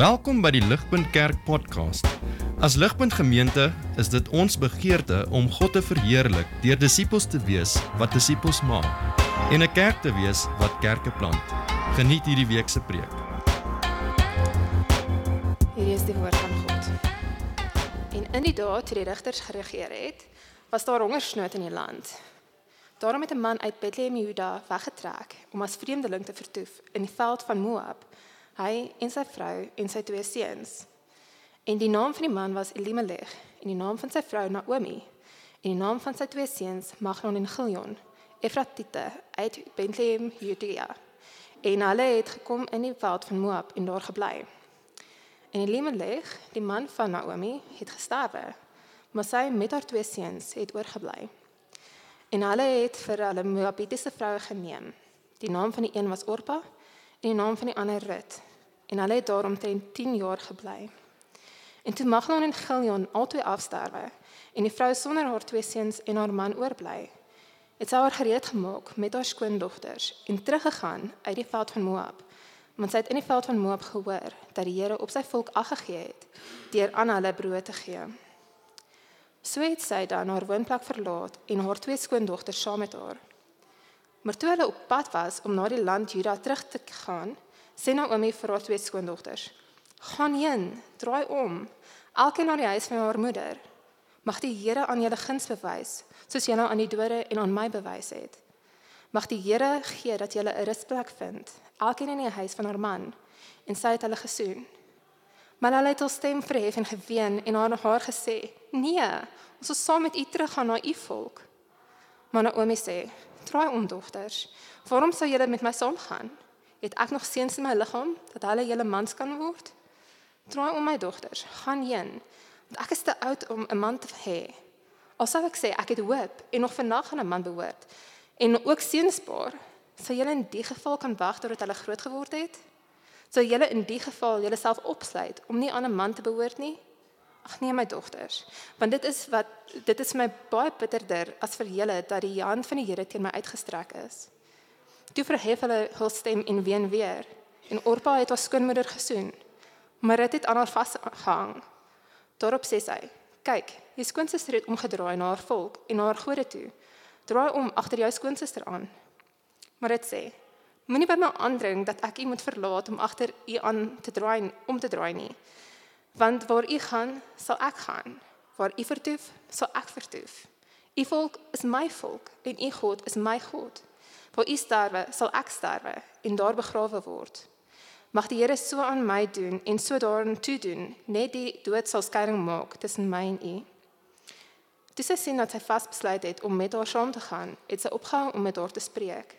Welkom by die Ligpunt Kerk podcast. As Ligpunt Gemeente is dit ons begeerte om God te verheerlik deur disippels te wees wat disippels maak en 'n kerk te wees wat kerke plant. Geniet hierdie week se preek. Hierdie is die woord van God. En in die dae toe die rigters geregeer het, was daar hongersnood in die land. Daarom het 'n man uit Bethlehem Juda weggetrek om as vreemdeling te vertoef in die veld van Moab hy en sy vrou en sy twee seuns. En die naam van die man was Elimelech en die naam van sy vrou Naomi en die naam van sy twee seuns Maglon en Gilion, Efratite uit Bethlehem, Judea. En hulle het gekom in die veld van Moab en daar gebly. En Elimelech, die man van Naomi, het gesterwe, maar sy met haar twee seuns het oorgebly. En hulle het vir hulle Moabitiese vroue geneem. Die naam van die een was Orpa en die naam van die ander Rut en hulle het daar omtrent 10 jaar gebly. En toe Maglon en Gilion albei afsterwe en die vrou sonder haar twee seuns en haar man oorbly, het sy haar gereed gemaak met haar skoondogters en teruggegaan uit die veld van Moab. Want sy het in die veld van Moab gehoor dat die Here op sy volk aggegee het deur aan hulle brood te gee. So het sy dan haar woonplek verlaat en haar twee skoondogters saam met haar. Maar toe hulle op pad was om na die land Juda terug te gaan, sê Naomi vir haar twee skoondogters: "Gaan heen, draai om, elkeen na die huis van haar moeder. Mag die Here aan julle guns bewys, soos julle aan die dode en aan my bewys het. Mag die Here gee dat julle 'n rusplek vind, elkeen in die huis van haar man." En sy het hulle gesoen. Maar hulle het al stem verhef en geween en haar haar gesê: "Nee, ons sal saam met u teruggaan na u volk." Maar Naomi sê: "Draai om, dogters. Waarom sou julle met my saamgaan?" Het ek nog seuns in my liggaam dat hulle julle mans kan word? Draai om my dogters, gaan heen. Want ek is te oud om 'n man te hê. Al sou ek sê ek het hoop en nog vandag aan 'n man behoort en ook seunspaar, sou julle in die geval kan wag totdat hulle groot geword het? Sou julle in die geval julleself opsluit om nie aan 'n man te behoort nie? Ag nee my dogters, want dit is wat dit is my baie bitterder as vir julle dat die hand van die Here teen my uitgestrek is. Toe verhef hulle hul stem en ween weer. En Orpa het haar skoonmoeder gesoen. Maar dit het aan haar vasgehang. Daarop sê sy: "Kyk, jou skoonsister het omgedraai na haar volk en na haar gode toe. Draai om agter jou skoonsister aan." Maar dit sê: "Moenie by my aandring dat ek u moet verlaat om agter u aan te draai om te draai nie. Want waar u gaan, sal ek gaan. Waar u vertoef, sal ek vertoef. U volk is my volk en u God is my God." Waar u sterwe, sal ek sterwe en daar begrawe word. Mag die Here so aan my doen en so daarin toe doen, net die dood sal skeiding maak tussen my en u. Dis sy sien dat sy vasbesluit het om met haar saam te gaan, het sy opgehou om met haar te spreek.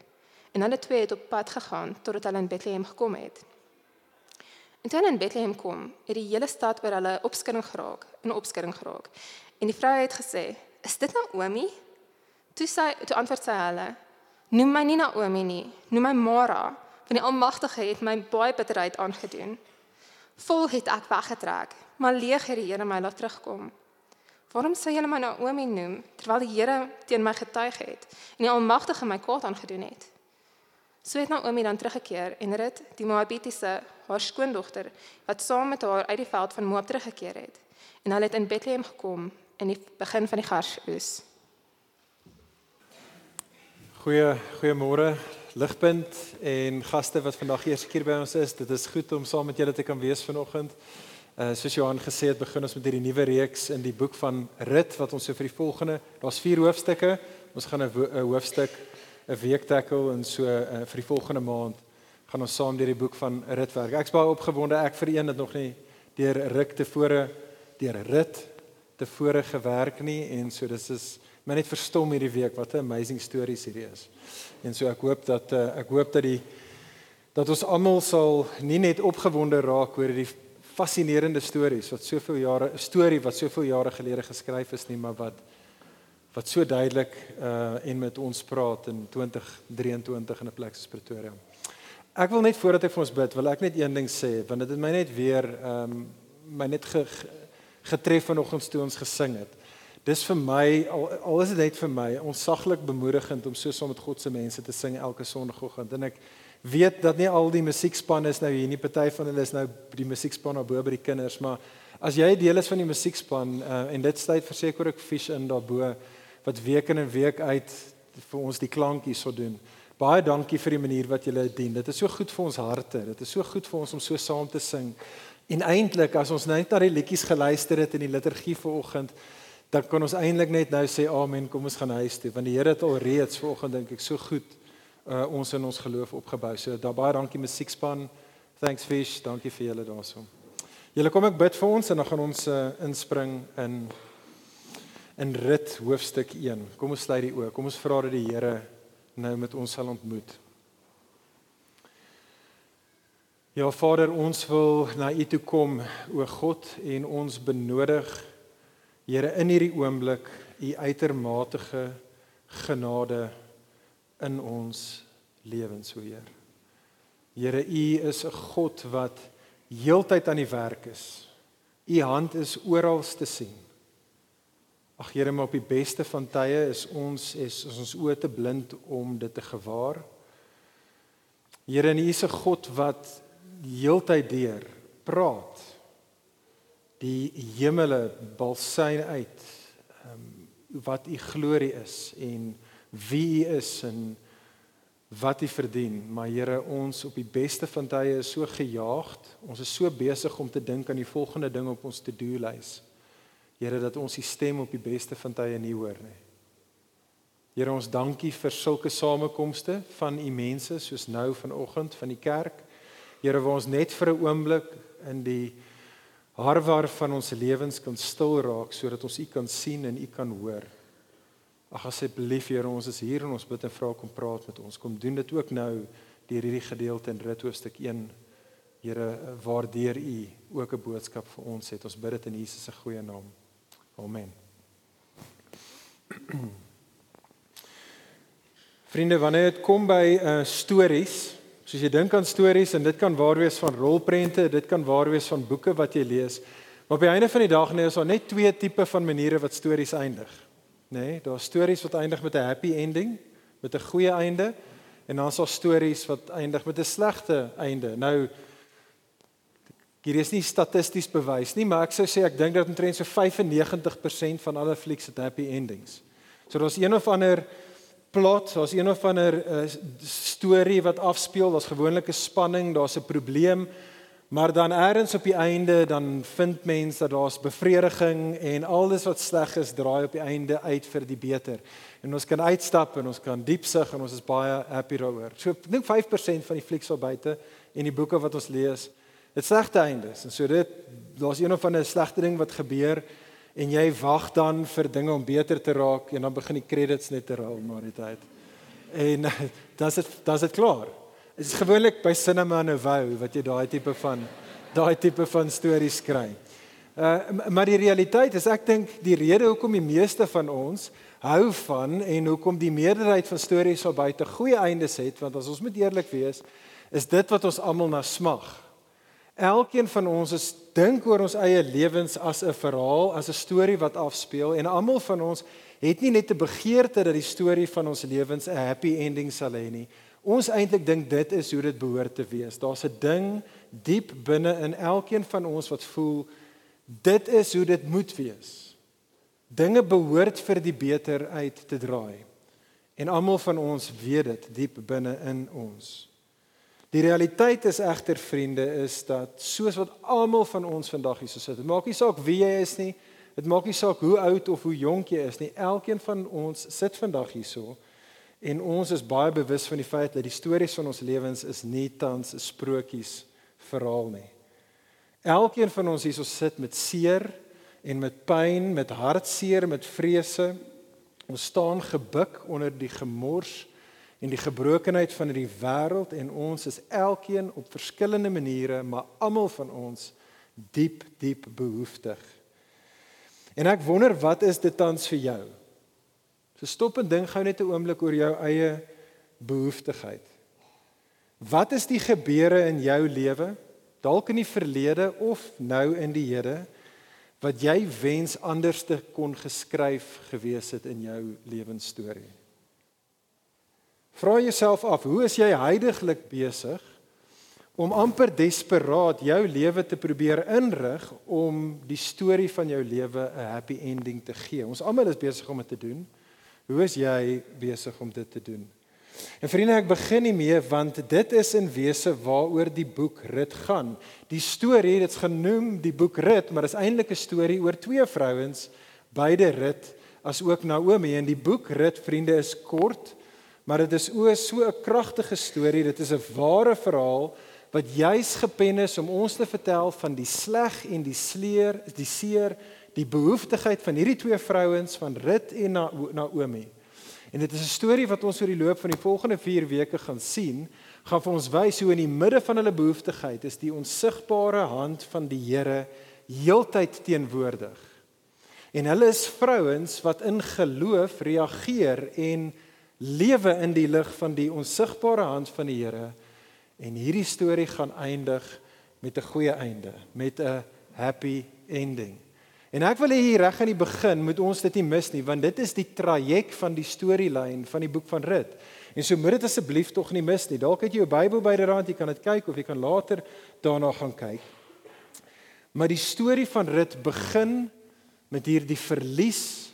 En hulle twee het op pad gegaan totdat hulle in Bethlehem gekom het. En toe hulle in Bethlehem kom, het die hele stad oor hulle opskudding geraak, 'n opskudding geraak. En die vrou het gesê: "Is dit Naomi?" Toe sy toe antwoord sy hulle: Noem my nie Naomi nie, noem my Mara, want die Almagtige het my baie bitterheid aangedoen. Vol het ek weggetrek, maar leeg het die Here my laat terugkom. Waarom sê julle my Naomi noem terwyl die Here teen my getuig het en die Almagtige my kwaad aangedoen het? So het Naomi dan teruggekeer en Rut, die Moabitiese, haar skoondogter, wat saam met haar uit die veld van Moab teruggekeer het, en hulle het in Bethlehem gekom in die begin van die garsoes. Goeie goeiemôre Ligpunt en gaste wat vandag eers keer by ons is. Dit is goed om saam met julle te kan wees vanoggend. Uh soos Johan gesê het, begin ons met hierdie nuwe reeks in die boek van Rut wat ons so vir die volgende, daar's 4 hoofstukke. Ons gaan 'n hoofstuk 'n week tackle en so uh, vir die volgende maand gaan ons saam deur die boek van Rut werk. Ek's baie opgewonde. Ek vir een het nog nie deur Rut tevore deur Rut tevore gewerk nie en so dis is my net verstom hierdie week wat 'n amazing stories hierdie is. En so ek hoop dat uh, ek hoop dat die dat ons almal sal nie net opgewonde raak oor hierdie fascinerende stories wat soveel jare 'n storie wat soveel jare gelede geskryf is nie, maar wat wat so duidelik uh en met ons praat in 2023 in 'n plek soos Pretoria. Ek wil net voordat ek vir ons bid, wil ek net een ding sê want dit het my net weer ehm um, my net ge, getref vanoggend toe ons gesing het. Dis vir my al, al is dit net vir my onsaglik bemoedigend om so saam met God se mense te sing elke sonoggend en ek weet dat nie al die musiekspan is nou hier nie, party van hulle is nou die musiekspan daar bo by die kinders, maar as jy deel is van die musiekspan uh, en dit sluit verseker ek fish in daarbo wat week in en week uit vir ons die klankies sou doen. Baie dankie vir die manier wat julle dien. Dit is so goed vir ons harte. Dit is so goed vir ons om so saam te sing. En eintlik as ons net na die liedjies geluister het in die liturgie vanoggend, dan kan ons eintlik net nou sê amen, kom ons gaan huis toe want die Here het al reeds vanoggend dink ek so goed uh, ons in ons geloof opgebou. So daar baie dankie musiekspan. Thanks Fish, dankie vir julle daarso. Julle kom ek bid vir ons en dan gaan ons uh, inspring in in rit hoofstuk 1. Kom ons sluit die oë. Kom ons vra dat die Here nou met ons sal ontmoet. Ja Vader, ons wil na U toe kom, o God, en ons benodig Here in hierdie oomblik U uitermate genade in ons lewens, o Heer. Here, U is 'n God wat heeltyd aan die werk is. U hand is oral te sien. Ag Here, maar op die beste van tye is ons is, is ons oë te blind om dit te gewaar. Here, en U is 'n God wat heeltyd deur praat. Die hemele balsyn uit um, wat U glorie is en wie U is en wat U verdien. Maar Here, ons op die beste van tye is so gejaagd. Ons is so besig om te dink aan die volgende ding op ons to-do-lys. Here dat ons die stem op die beste van tye nie hoor nie. Here ons dankie vir sulke samekomste van u mense soos nou vanoggend van die kerk. Here waar ons net vir 'n oomblik in die harwar van ons lewens kan stil raak sodat ons u kan sien en u kan hoor. Ag asseblief Here ons is hier en ons bid en vra kom praat met ons. Kom doen dit ook nou deur hierdie gedeelte in Rit hoofstuk 1. Here waardeur u ook 'n boodskap vir ons het. Ons bid dit in Jesus se goeie naam. Amen. Vriende, wanneer dit kom by uh stories, soos jy dink aan stories en dit kan waar wees van rolprente, dit kan waar wees van boeke wat jy lees, maar op die einde van die dag nee, is daar net twee tipe van maniere wat stories eindig. Nê, nee, daar's stories wat eindig met 'n happy ending, met 'n goeie einde, en dan is daar stories wat eindig met 'n slegte einde. Nou Hier is nie statisties bewys nie, maar ek sou sê ek dink dat omtrent so 95% van alle flieks het happy endings. So daar's een of ander plot, daar's een of ander uh, storie wat afspeel, daar's gewoonlik 'n spanning, daar's 'n probleem, maar dan eers op die einde dan vind mense dat daar's bevrediging en alles wat sleg is draai op die einde uit vir die beter. En ons kan uitstap en ons kan diep sug en ons is baie happy daaroor. So ek dink 5% van die flieks al buite en die boeke wat ons lees dit slegte eindes. En so dit daar's een of ander slegte ding wat gebeur en jy wag dan vir dinge om beter te raak en dan begin die credits net te rol na die tyd. En dan's dit dan's dit klaar. Dit is gewoonlik by Cinema Nouveau wat jy daai tipe van daai tipe van stories kry. Uh maar die realiteit is ek dink die rede hoekom die meeste van ons hou van en hoekom die meerderheid van stories sou buite goeie eindes het want as ons moet eerlik wees is dit wat ons almal na smag. Elkeen van ons is dink oor ons eie lewens as 'n verhaal, as 'n storie wat afspeel en almal van ons het nie net 'n begeerte dat die storie van ons lewens 'n happy ending sal hê nie. Ons eintlik dink dit is hoe dit behoort te wees. Daar's 'n ding diep binne in elkeen van ons wat voel dit is hoe dit moet wees. Dinge behoort vir die beter uit te draai. En almal van ons weet dit diep binne in ons. Die realiteit is egter vriende is dat soos wat almal van ons vandag hier so sit. Dit maak nie saak wie jy is nie. Dit maak nie saak hoe oud of hoe jonk jy is nie. Elkeen van ons sit vandag hierso en ons is baie bewus van die feit dat die stories van ons lewens is nie tans sprokies verhaal nie. Elkeen van ons hierso sit met seer en met pyn, met hartseer, met vrese. Ons staan gebuk onder die gemors en die gebrokenheid van hierdie wêreld en ons is elkeen op verskillende maniere, maar almal van ons diep diep behoeftig. En ek wonder wat is dit tans vir jou? So stop en dink gou net 'n oomblik oor jou eie behoeftigheid. Wat is die gebeure in jou lewe, dalk in die verlede of nou in die hede, wat jy wens anders te kon geskryf gewees het in jou lewensstorie? Vra jouself af, hoe is jy heidaglik besig om amper desperaat jou lewe te probeer inrig om die storie van jou lewe 'n happy ending te gee? Ons almal is besig om dit te doen. Hoe is jy besig om dit te doen? En vriende, ek begin nie mee want dit is in wese waaroor die boek Rut gaan. Die storie, dit's genoem die boek Rut, maar dit is eintlik 'n storie oor twee vrouens, beide Rut as ook Naomi en die boek Rut, vriende, is kort, maar dit is o so 'n kragtige storie. Dit is 'n ware verhaal wat juis gepen is om ons te vertel van die sleg en die sleer, die seer, die behoeftigheid van hierdie twee vrouens van Rut en Naomi. En dit is 'n storie wat ons oor die loop van die volgende 4 weke gaan sien, gaan vir ons wys hoe in die midde van hulle behoeftigheid is die onsigbare hand van die Here heeltyd teenwoordig. En hulle is vrouens wat in geloof reageer en lewe in die lig van die onsigbare hand van die Here. En hierdie storie gaan eindig met 'n goeie einde, met 'n happy ending. En ek wil hier reg aan die begin moet ons dit nie mis nie want dit is die traject van die storielyn van die boek van Rut. En so moet dit asseblief tog nie mis nie. Dalk het jy jou Bybel byderhand, jy kan dit kyk of jy kan later daarna gaan kyk. Maar die storie van Rut begin met hierdie verlies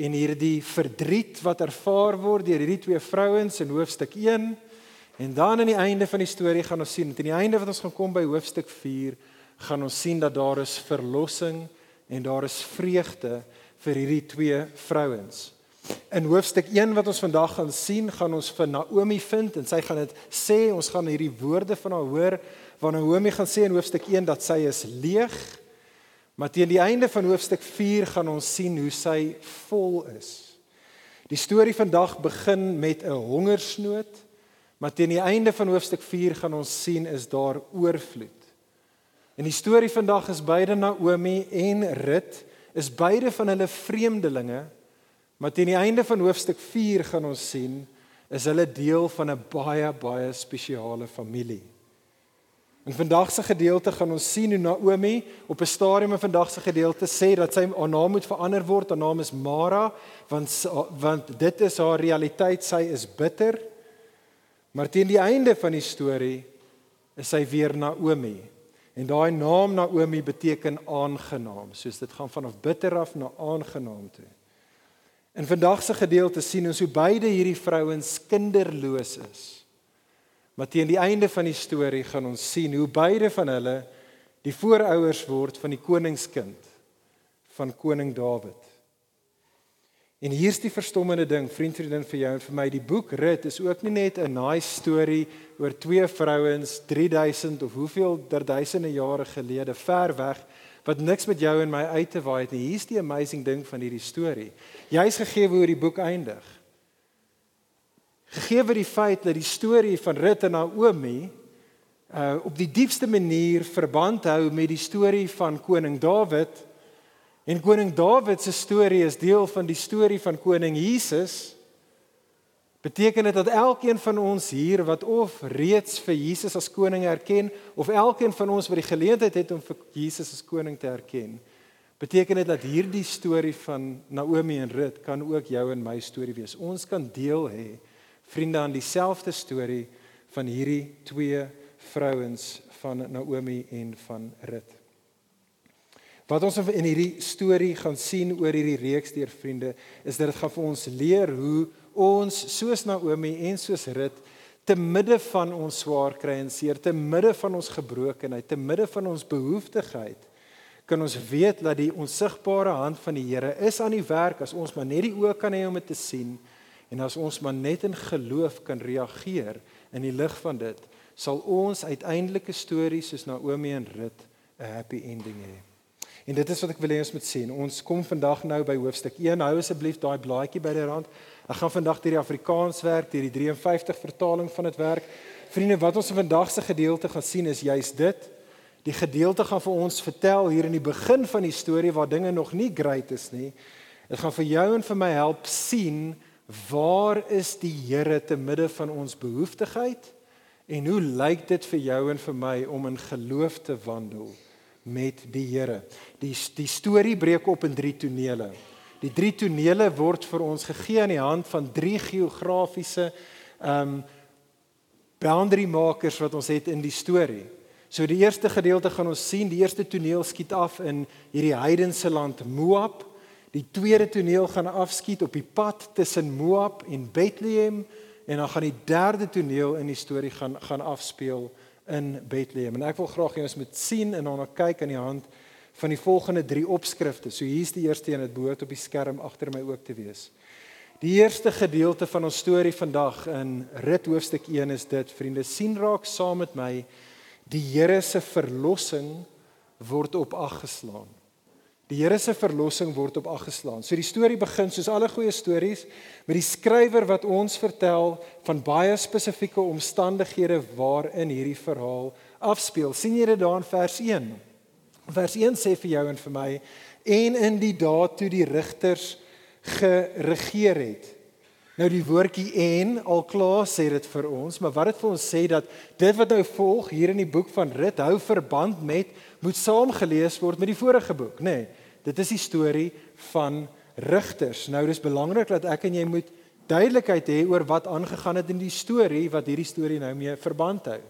en hierdie verdriet wat ervaar word deur hierdie twee vrouens in hoofstuk 1. En dan aan die einde van die storie gaan ons sien, aan die einde wat ons gaan kom by hoofstuk 4, gaan ons sien dat daar is verlossing en daar is vreugde vir hierdie twee vrouens. In hoofstuk 1 wat ons vandag gaan sien, gaan ons vir Naomi vind en sy gaan dit sê, ons gaan hierdie woorde van haar hoor waar Naomi gaan sê in hoofstuk 1 dat sy is leeg. Maar teen die einde van hoofstuk 4 gaan ons sien hoe sy vol is. Die storie vandag begin met 'n hongersnood, maar teen die einde van hoofstuk 4 gaan ons sien is daar oorvloed. En die storie vandag is beide Naomi en Rut is beide van hulle vreemdelinge. Maar teen die einde van hoofstuk 4 gaan ons sien is hulle deel van 'n baie baie spesiale familie. In vandag se gedeelte gaan ons sien hoe Naomi op 'n stadium in vandag se gedeelte sê dat sy haar naam moet verander word. Haar naam is Mara want want dit is haar realiteit. Sy is bitter. Maar teen die einde van die storie is sy weer Naomi. En daai naam Naomi beteken aangenaam, soos dit gaan vanaf bitter af na aangenaam toe. In vandag se gedeelte sien ons hoe beide hierdie vrouens kinderloos is. Maar teen die einde van die storie gaan ons sien hoe beide van hulle die voorouers word van die koningskind van koning Dawid. En hier's die verstommende ding, vriend vriendin vir jou en vir my, die boek Rut is ook nie net 'n nice storie oor twee vrouens 3000 of hoeveel der duisende jare gelede ver weg wat niks met jou en my uit te waai het nie. Hier's die amazing ding van hierdie storie. Jy's gegee hoe die boek eindig. Gegee word die feit dat die storie van Rut en Naomi uh op die diepste manier verband hou met die storie van koning Dawid En koning Dawid se storie is deel van die storie van koning Jesus. Beteken dit dat elkeen van ons hier wat of reeds vir Jesus as koning erken of elkeen van ons wat die geleentheid het om vir Jesus as koning te erken, beteken dit dat hierdie storie van Naomi en Rut kan ook jou en my storie wees. Ons kan deel hê vriende aan dieselfde storie van hierdie twee vrouens van Naomi en van Rut. Wat ons in hierdie storie gaan sien oor hierdie reeks deur vriende is dat dit gaan vir ons leer hoe ons soos Naomi en soos Rut te midde van ons swaar kry en seer, te midde van ons gebrokenheid, te midde van ons behoeftigheid kan ons weet dat die onsigbare hand van die Here is aan die werk as ons maar net die oë kan hê om dit te sien en as ons maar net in geloof kan reageer in die lig van dit sal ons uiteindelike stories soos Naomi en Rut 'n happy ending hê. En dit is wat ek wil hê ons moet sien. Ons kom vandag nou by hoofstuk 1. Hou asseblief daai blaadjie by die rand. Ek gaan vandag deur die Afrikaans werk, deur die 53 vertaling van dit werk. Vriende, wat ons vandag se gedeelte gaan sien is juis dit. Die gedeelte gaan vir ons vertel hier in die begin van die storie waar dinge nog nie great is nie. Dit gaan vir jou en vir my help sien waar is die Here te midde van ons behoeftigheid en hoe lyk dit vir jou en vir my om in geloof te wandel? met die Here. Die die storie breek op in drie tonele. Die drie tonele word vir ons gegee aan die hand van drie geografiese ehm um, boundary makers wat ons het in die storie. So die eerste gedeelte gaan ons sien, die eerste toneel skiet af in hierdie heidense land Moab. Die tweede toneel gaan afskiet op die pad tussen Moab en Bethlehem en dan gaan die derde toneel in die storie gaan gaan afspeel in Bethlehem. En ek wil graag hê ons moet sien en dan kyk aan die hand van die volgende 3 opskrifte. So hier's die eerste een, dit behoort op die skerm agter my ook te wees. Die eerste gedeelte van ons storie vandag in Rit hoofstuk 1 is dit: Vriende, sien raak saam met my die Here se verlossing word op ag geslaan. Die Here se verlossing word op ag geslaan. So die storie begin soos alle goeie stories met die skrywer wat ons vertel van baie spesifieke omstandighede waarin hierdie verhaal afspeel. sien jy dit daar in vers 1? Vers 1 sê vir jou en vir my en in die dae toe die rigters geregeer het. Nou die woordjie en al klaar sê dit vir ons, maar wat dit vir ons sê dat dit wat nou volg hier in die boek van Rut hou verband met moet saamgelees word met die vorige boek, nê. Nee, dit is die storie van rigters. Nou dis belangrik dat ek en jy moet duidelikheid hê oor wat aangegaan het in die storie wat hierdie storie nou mee verband hou.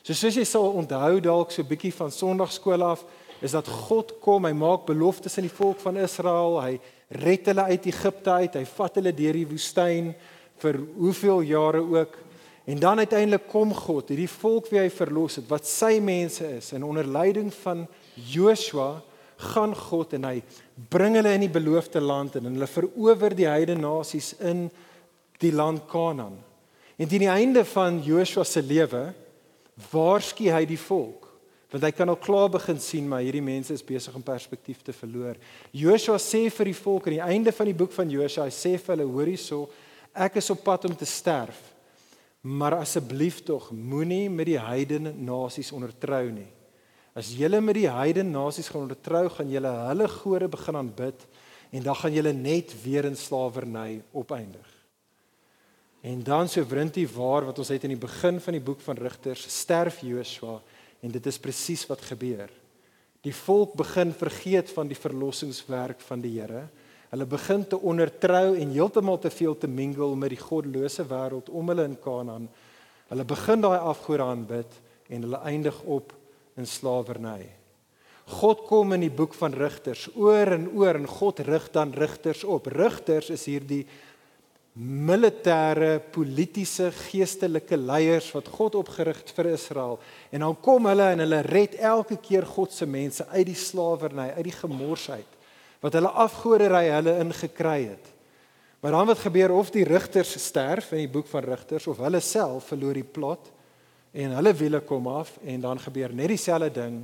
So soos jy sal onthou dalk so 'n bietjie van Sondagskool af, is dat God kom, hy maak beloftes aan die volk van Israel, hy red hulle uit Egipte uit. Hy vat hulle deur die woestyn vir hoeveel jare ook. En dan uiteindelik kom God, hierdie volk wie hy verlos het, wat sy mense is, en onder leiding van Joshua gaan God en hy bring hulle in die beloofde land en hulle verower die heidene nasies in die land Kanaan. En teen die einde van Joshua se lewe waarsku hy die volk want hy kan al klaar begin sien maar hierdie mense is besig om perspektief te verloor. Joshua sê vir die volk aan die einde van die boek van Joshua, hy sê vir hulle hoor hierso, ek is op pad om te sterf. Maar asseblief tog moenie met die heidene nasies ondertrou nie. As julle met die heidene nasies gaan ondertrou, gaan julle hulle gode begin aanbid en dan gaan julle net weer in slawerny opeindig. En dan so wrintie waar wat ons het in die begin van die boek van Rigters, sterf Joshua En dit is presies wat gebeur. Die volk begin vergeet van die verlossingswerk van die Here. Hulle begin te ondertrou en heeltemal te veel te mingle met die goddelose wêreld om hulle in Kanaan. Hulle begin daai afgode aanbid en hulle eindig op in slawerny. God kom in die boek van Rigters oor en oor en God rig dan rigters op. Rigters is hierdie militêre, politieke, geestelike leiers wat God opgerig het vir Israel. En dan kom hulle en hulle red elke keer God se mense uit die slawerny, uit die gemorsheid wat hulle afgoderry hulle ingekry het. Maar dan wat gebeur of die rigters sterf in die boek van Rigters of hulle self verloor die plot en hulle wiele kom af en dan gebeur net dieselfde ding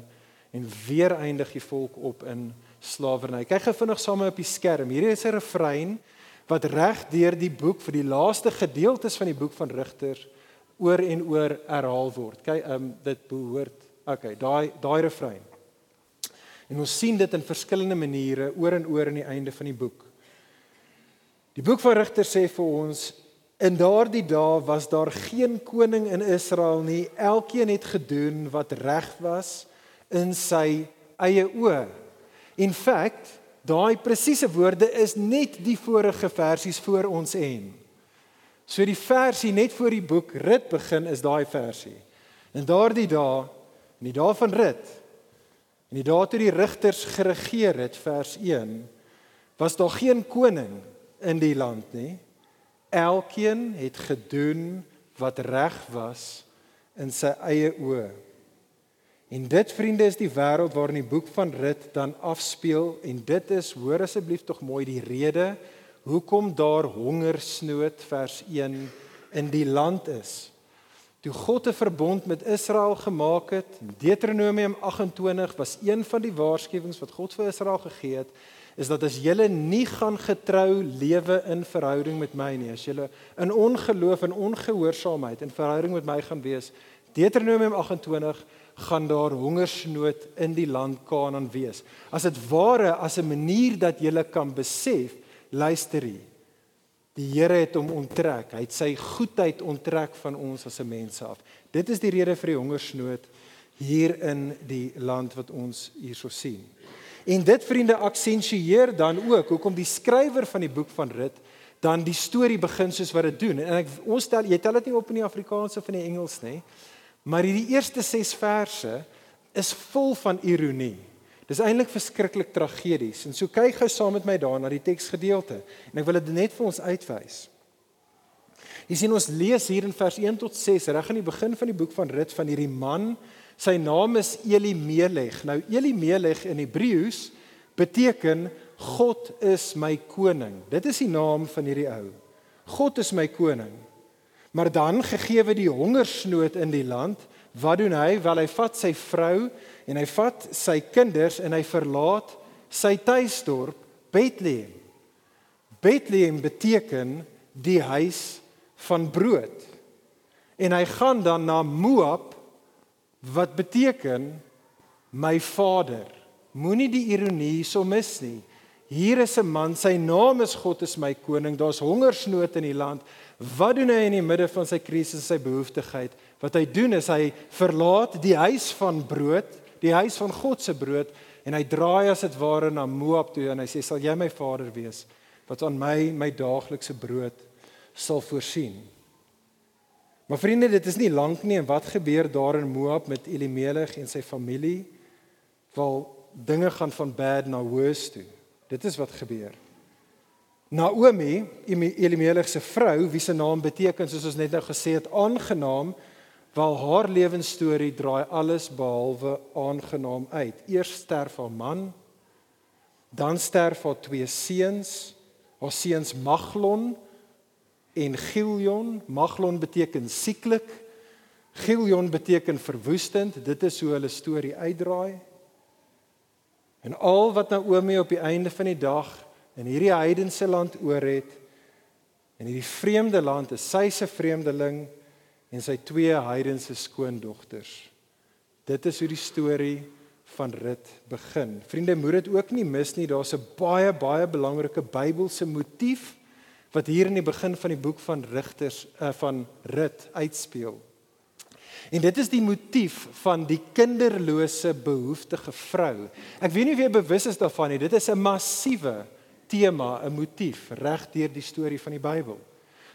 en weer eindig die volk op in slawerny. Kyk gou vinnig saam op die skerm. Hierdie is 'n refrein wat reg deur die boek vir die laaste gedeeltes van die boek van Rigters oor en oor herhaal word. Kyk, ehm um, dit behoort okay, daai daai refrein. En ons sien dit in verskillende maniere oor en oor aan die einde van die boek. Die boek van Rigters sê vir ons in daardie dae was daar geen koning in Israel nie. Elkeen het gedoen wat reg was in sy eie oë. In feite Daai presiese woorde is net die vorige versies voor ons en. So die versie net voor die boek Rit begin is daai versie. In daardie dae, in die dae van Rit, in die dae toe die rigters geregeer het, vers 1, was daar geen koning in die land nie. Elkeen het gedoen wat reg was in sy eie oë. En dit vriende is die wêreld waarin die boek van Rut dan afspeel en dit is hoor asseblief tog mooi die rede hoekom daar hongersnood vers 1 in die land is. Toe God 'n verbond met Israel gemaak het, Deuteronomium 28 was een van die waarskuwings wat God vir Israel gegee het, is dat as julle nie gaan getrou lewe in verhouding met my nie, as julle in ongeloof en ongehoorsaamheid in verhouding met my gaan wees, Deuteronomium 28 gaan daar hongersnood in die land Kanaan wees. As dit ware as 'n manier dat jy kan besef, luister hier. Die Here het hom onttrek. Hy het sy goedheid onttrek van ons as 'n mens af. Dit is die rede vir die hongersnood hier in die land wat ons hierso sien. En dit vriende aksentueer dan ook hoekom die skrywer van die boek van Rut dan die storie begin soos wat dit doen. En ek ons stel jy tel dit nie op in die Afrikaans of in die Engels nie. Maar hierdie eerste 6 verse is vol van ironie. Dis eintlik verskriklik tragedies. En so kyk gou saam met my daar na die teksgedeelte en ek wil dit net vir ons uitwys. Jy sien ons lees hier in vers 1 tot 6 reg aan die begin van die boek van Rut van hierdie man. Sy naam is Elimelech. Nou Elimelech in Hebreëus beteken God is my koning. Dit is die naam van hierdie ou. God is my koning. Maar dan gegee die hongersnood in die land, wat doen hy? Wel hy vat sy vrou en hy vat sy kinders en hy verlaat sy tuisdorp Bethlehem. Bethlehem beteken die huis van brood. En hy gaan dan na Moab wat beteken my vader. Moenie die ironie so mis nie. Hier is 'n man, sy naam is God is my koning. Daar's hongersnood in die land. Wat doen hy in die midde van sy krisis en sy behoeftigheid? Wat hy doen is hy verlaat die huis van brood die huis van God se brood en hy draai as dit ware na Moab toe en hy sê sal jy my vader wees wat aan my my daaglikse brood sal voorsien. Maar vriende, dit is nie lank nie en wat gebeur daar in Moab met Elimelech en sy familie? Wel dinge gaan van bad na worse toe. Dit is wat gebeur. Naomi, Elimelech se vrou, wie se naam beteken soos ons net nou gesê het, aangenaam, Wel haar lewensstorie draai alles behalwe aangenaam uit. Eers sterf haar man, dan sterf haar twee seuns, haar seuns Maglon en Gilion. Maglon beteken sieklik. Gilion beteken verwoestend. Dit is hoe hulle storie uitdraai. En al wat Naomi op die einde van die dag in hierdie heidense land oor het, in hierdie vreemde land, is sy se vreemdeling en sy twee heidense skoondogters. Dit is hoe die storie van Rut begin. Vriende, moet dit ook nie mis nie. Daar's 'n baie baie belangrike Bybelse motief wat hier in die begin van die boek van Rigters uh, van Rut uitspeel. En dit is die motief van die kinderlose behoeftige vrou. Ek weet nie of jy bewus is daarvan nie. Dit is 'n massiewe tema, 'n motief reg deur die storie van die Bybel.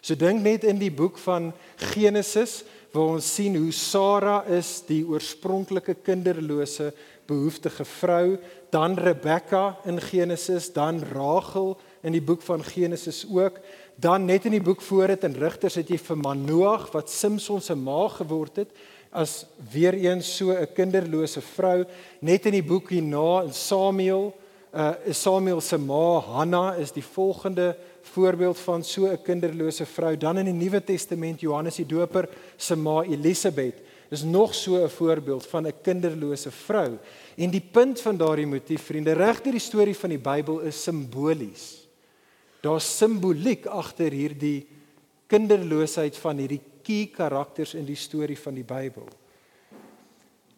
So dink net in die boek van Genesis waar ons sien hoe Sara is die oorspronklike kinderlose behoeftige vrou, dan Rebekka in Genesis, dan Rachel in die boek van Genesis ook, dan net in die boek voor dit in Rigters het jy vir Manoag wat Samson se ma geword het as weer eens so 'n kinderlose vrou, net in die boek hierna in Samuel, uh Samuel se ma Hanna is die volgende voorbeeld van so 'n kinderlose vrou. Dan in die Nuwe Testament Johannes die Doper se ma Elisabet is nog so 'n voorbeeld van 'n kinderlose vrou. En die punt van daardie motief, vriende, reg deur die storie van die Bybel is simbolies. Daar's simboliek agter hierdie kinderloosheid van hierdie key karakters in die storie van die Bybel.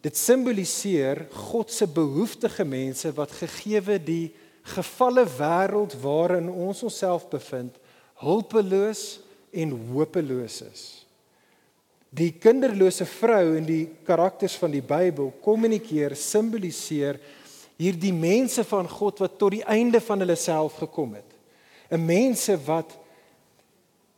Dit simboliseer God se behoeftige mense wat gegeewe die gefalle wêreld waarin ons onsself bevind, hulpeloos en hopeloos is. Die kinderlose vrou in die karakters van die Bybel kommunikeer, simboliseer hierdie mense van God wat tot die einde van hulle self gekom het. 'n Mense wat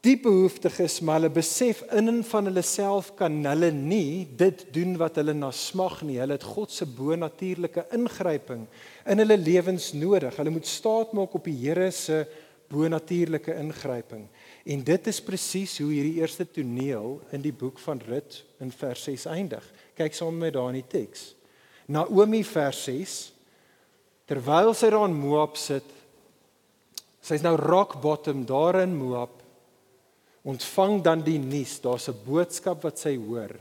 diep behoeftig is, maar hulle besef in en van hulle self kan hulle nie dit doen wat hulle na smag nie. Hulle het God se bonatuurlike ingryping in hulle lewens nodig. Hulle moet staat maak op die Here se bonatuurlike ingryping. En dit is presies hoe hierdie eerste toneel in die boek van Rut in vers 6 eindig. Kyk saam met my daar in die teks. Naomi vers 6 Terwyl sy daar in Moab sit, sy's nou rock bottom daar in Moab ontvang dan die nuus, daar's 'n boodskap wat sy hoor.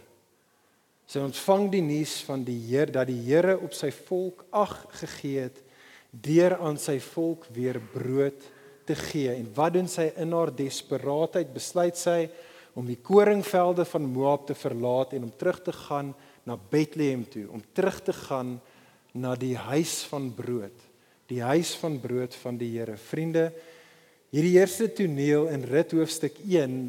Sy ontvang die nuus van die Heer dat die Here op sy volk ag gegee het deur aan sy volk weer brood te gee. En wat doen sy in haar desperaatheid? Besluit sy om die koringvelde van Moab te verlaat en om terug te gaan na Bethlehem toe, om terug te gaan na die huis van brood, die huis van brood van die Here. Vriende, Hierdie eerste toneel in Rit hoofstuk 1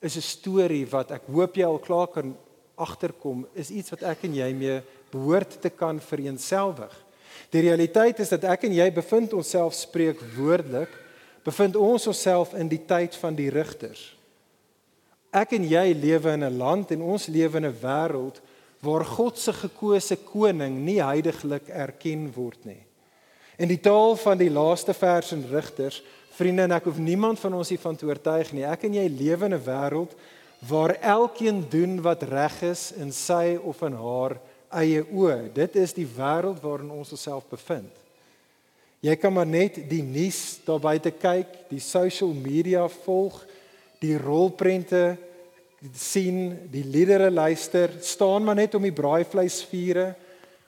is 'n storie wat ek hoop jy al klaar kan agterkom, is iets wat ek en jy mee behoort te kan vereenselwig. Die realiteit is dat ek en jy bevind onsself spreek woordelik bevind ons onsself in die tyd van die rigters. Ek en jy lewe in 'n land en ons lewe in 'n wêreld waar God se gekose koning nie heidaglik erken word nie. In die taal van die laaste vers in Rigters, vriende en ek hoef niemand van ons hiervan te oortuig nie. Ek en jy lewe in 'n wêreld waar elkeen doen wat reg is in sy of in haar eie oë. Dit is die wêreld waarin ons onsself bevind. Jy kan maar net die nuus daar buite kyk, die social media volg, die rolprente sien, die liedere luister, staan maar net om die braaivleisvure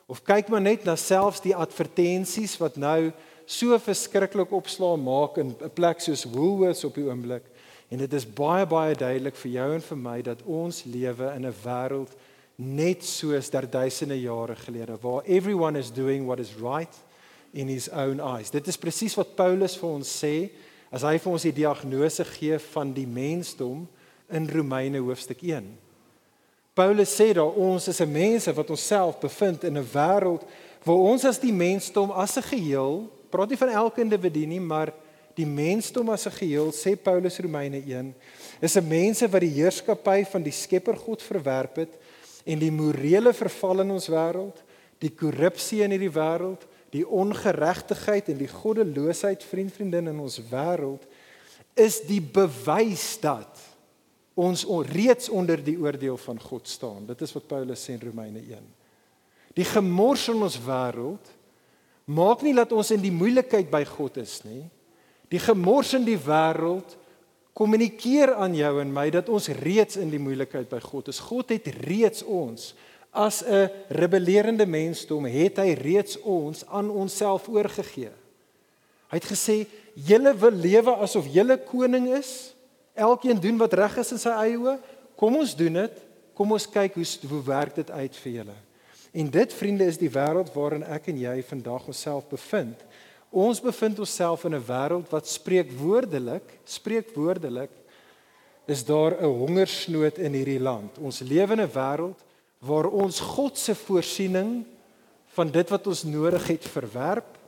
of kyk maar net na selfs die advertensies wat nou so verskriklik opslaan maak in 'n plek soos Woolworths op die oomblik. En dit is baie baie duidelik vir jou en vir my dat ons lewe in 'n wêreld net soos daar duisende jare gelede waar everyone is doing what is right in his own eyes. Dit is presies wat Paulus vir ons sê as hy vir ons die diagnose gee van die mensdom in Romeine hoofstuk 1. Paulus sê daar ons is 'n mense wat onsself bevind in 'n wêreld waar ons as die mensdom as 'n geheel, praat nie van elke individu nie, maar die mensdom as 'n geheel sê Paulus Romeine 1, is 'n mense wat die heerskappy van die Skepper God verwerp het en die morele verval in ons wêreld, die korrupsie in hierdie wêreld die ongeregtigheid en die goddeloosheid vriend vriendin in ons wêreld is die bewys dat ons reeds onder die oordeel van God staan. Dit is wat Paulus sê in Romeine 1. Die gemors in ons wêreld maak nie dat ons in die moeilikheid by God is nie. Die gemors in die wêreld kommunikeer aan jou en my dat ons reeds in die moeilikheid by God is. God het reeds ons as 'n rebellerende mensdom het hy reeds ons aan onsself oorgegee. Hy het gesê: "Julle wil lewe asof julle koning is. Elkeen doen wat reg is in sy eie oë. Kom ons doen dit. Kom ons kyk hoe hoe werk dit uit vir julle." En dit vriende is die wêreld waarin ek en jy vandag onsself bevind. Ons bevind onsself in 'n wêreld wat spreek woordelik, spreek woordelik is daar 'n hongersnood in hierdie land. Ons lewe in 'n wêreld waar ons God se voorsiening van dit wat ons nodig het verwerp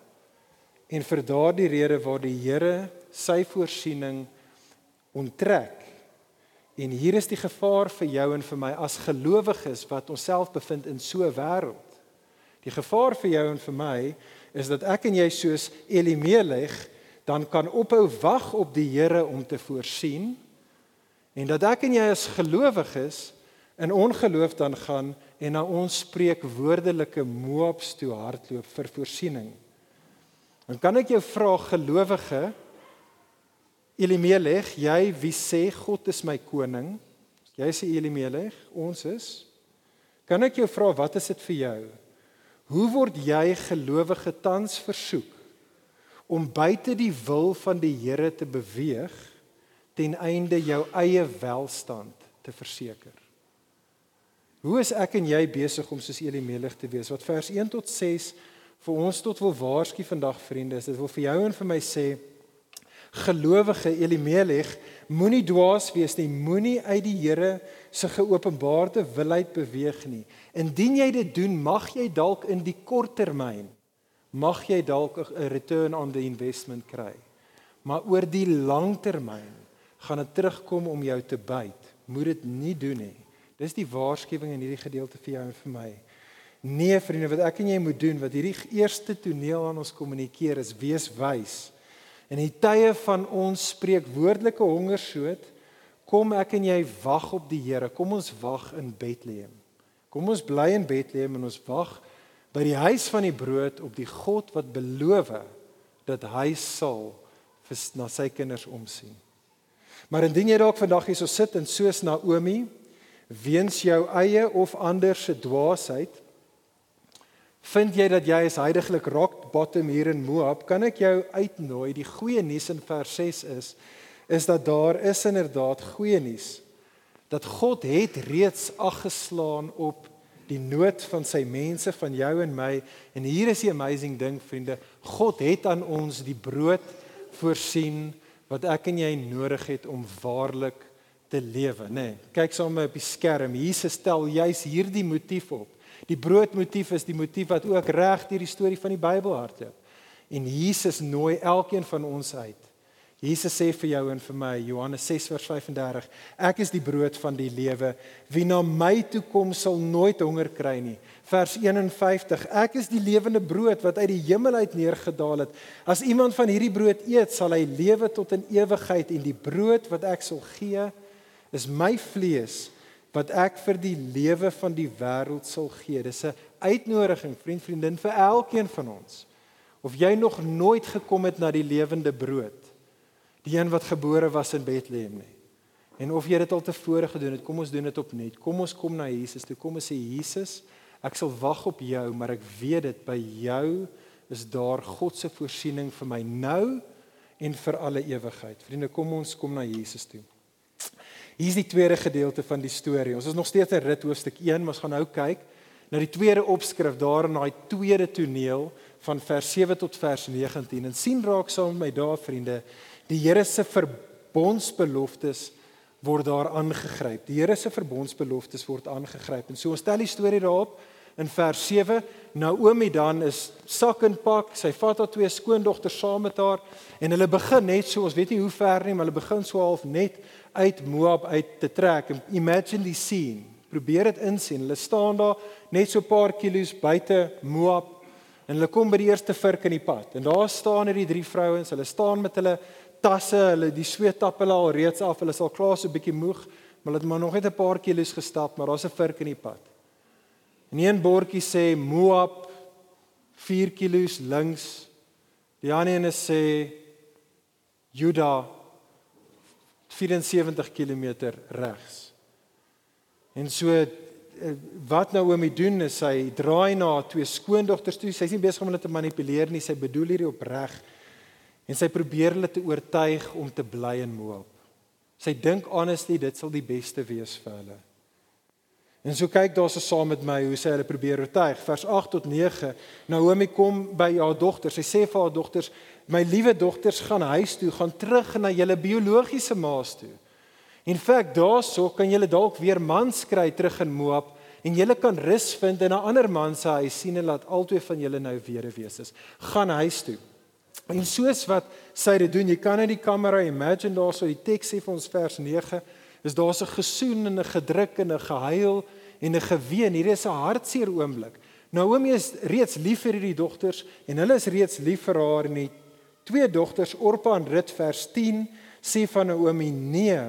en vir daardie rede waar die Here sy voorsiening onttrek. En hier is die gevaar vir jou en vir my as gelowiges wat onsself bevind in so 'n wêreld. Die gevaar vir jou en vir my is dat ek en jy soos Elimelech dan kan ophou wag op die Here om te voorsien en dat ek en jy as gelowiges in ongeloof dan gaan en na ons spreek woordelike Moabs toe hardloop vir voorsiening. Dan kan ek jou vra gelowige Elimelech, jy wie sê God is my koning? Jy sê Elimelech, ons is. Kan ek jou vra wat is dit vir jou? Hoe word jy gelowige tans versoek om buite die wil van die Here te beweeg ten einde jou eie welstand te verseker? Hoe is ek en jy besig om soos Elimelech te wees? Wat vers 1 tot 6 vir ons tot wil waarsku vandag vriende, is dit wil vir jou en vir my sê gelowige Elimelech moenie dwaas wees nie, moenie uit die Here se geopenbaarde wilheid beweeg nie. Indien jy dit doen, mag jy dalk in die kort termyn mag jy dalk 'n return on the investment kry. Maar oor die lang termyn gaan dit terugkom om jou te byt. Moet dit nie doen nie. Dis die waarskuwing in hierdie gedeelte vir jou en vir my. Nee vriende, wat ek en jy moet doen, wat hierdie eerste toneel aan ons kommunikeer is wees wys. In die tye van ons spreek woordelike hongersoet, kom ek en jy wag op die Here. Kom ons wag in Bethlehem. Kom ons bly in Bethlehem en ons wag by die huis van die brood op die God wat beloof dat hy sal na sy kinders omsien. Maar indien jy dalk vandag hier so sit en soos Naomi weens jou eie of ander se dwaasheid vind jy dat jy is heiliglik rock bottom hier in Moab kan ek jou uitnooi die goeie nuus in vers 6 is is dat daar is inderdaad goeie nuus dat God het reeds aggeslaan op die nood van sy mense van jou en my en hier is die amazing ding vriende God het aan ons die brood voorsien wat ek en jy nodig het om waarlik te lewe, nê. Nee, kyk saam met op die skerm. Jesus stel juis hierdie motief op. Die broodmotief is die motief wat ook reg deur die storie van die Bybel hardloop. En Jesus nooi elkeen van ons uit. Jesus sê vir jou en vir my Johannes 6:35 Ek is die brood van die lewe. Wie na my toe kom sal nooit honger kry nie. Vers 51 Ek is die lewende brood wat uit die hemel uit neergedaal het. As iemand van hierdie brood eet sal hy lewe tot in ewigheid en die brood wat ek sal gee is my vlees wat ek vir die lewe van die wêreld sal gee Dis 'n uitnodiging vriend vriendin vir elkeen van ons of jy nog nooit gekom het na die lewende brood die een wat gebore was in Bethlehem nie. En of jy dit al tevore gedoen het, kom ons doen dit opnuut. Kom ons kom na Jesus toe. Kom ons sê Jesus, ek sal wag op jou, maar ek weet dit by jou is daar God se voorsiening vir my nou en vir alle ewigheid. Vriende, kom ons kom na Jesus toe. Hier is die tweede gedeelte van die storie. Ons is nog steeds in rit hoofstuk 1, maar ons gaan nou kyk na die tweede opskrif daar in daai tweede toneel van vers 7 tot vers 19. En sien raak saam met my daar vriende, Die Here se verbondsbeloftes word daar aangegryp. Die Here se verbondsbeloftes word aangegryp. En so ons stel die storie daarop in vers 7. Naomi dan is sak en pak. Sy vat haar twee skoondogters saam met haar en hulle begin net so, ons weet nie hoe ver nie, maar hulle begin so half net uit Moab uit te trek. Imagine die scene. Probeer dit insien. Hulle staan daar net so 'n paar kilos buite Moab en hulle kom by die eerste vurk in die pad. En daar staan hierdie drie vrouens. Hulle staan met hulle tasse, hulle die sweet tap hulle al reeds af. Hulle sal klaar so 'n bietjie moeg, maar hulle het maar nog net 'n paar kilos gestap, maar daar's 'n vurk in die pad. En een bordjie sê Moab 4 kilos links. Die ander een sê Juda 74 km regs. En so eh, wat Naomi doen is sy draai na twee skoondogters toe. Sy's nie besig om hulle te manipuleer nie, sy bedoel hierdie opreg. En sy probeer hulle te oortuig om te bly in Moab. Sy dink honestly dit sal die beste wees vir hulle. En so kyk daar so saam met my hoe sy hulle probeer oortuig. Vers 8 tot 9. Naomi kom by haar dogters. Sy sê vir haar dogters: "My liewe dogters, gaan huis toe, gaan terug na julle biologiese ma's toe. In feite daarso kan julle dalk weer mans kry terug in Moab en julle kan rus vind in 'n ander man se huis sien en laat albei van julle nou weduwees is. Gaan huis toe." En soos wat sy dit doen, jy kan in die kamera imagine daarso die teks sê vir ons vers 9, is daar 'n gesoen en 'n gedruk en 'n gehuil en 'n geween. Hier is 'n hartseer oomblik. Naomi is reeds lief vir hierdie dogters en hulle is reeds lief vir haar en die twee dogters Orpa en Rut vers 10 sê van Naomi: "Nee,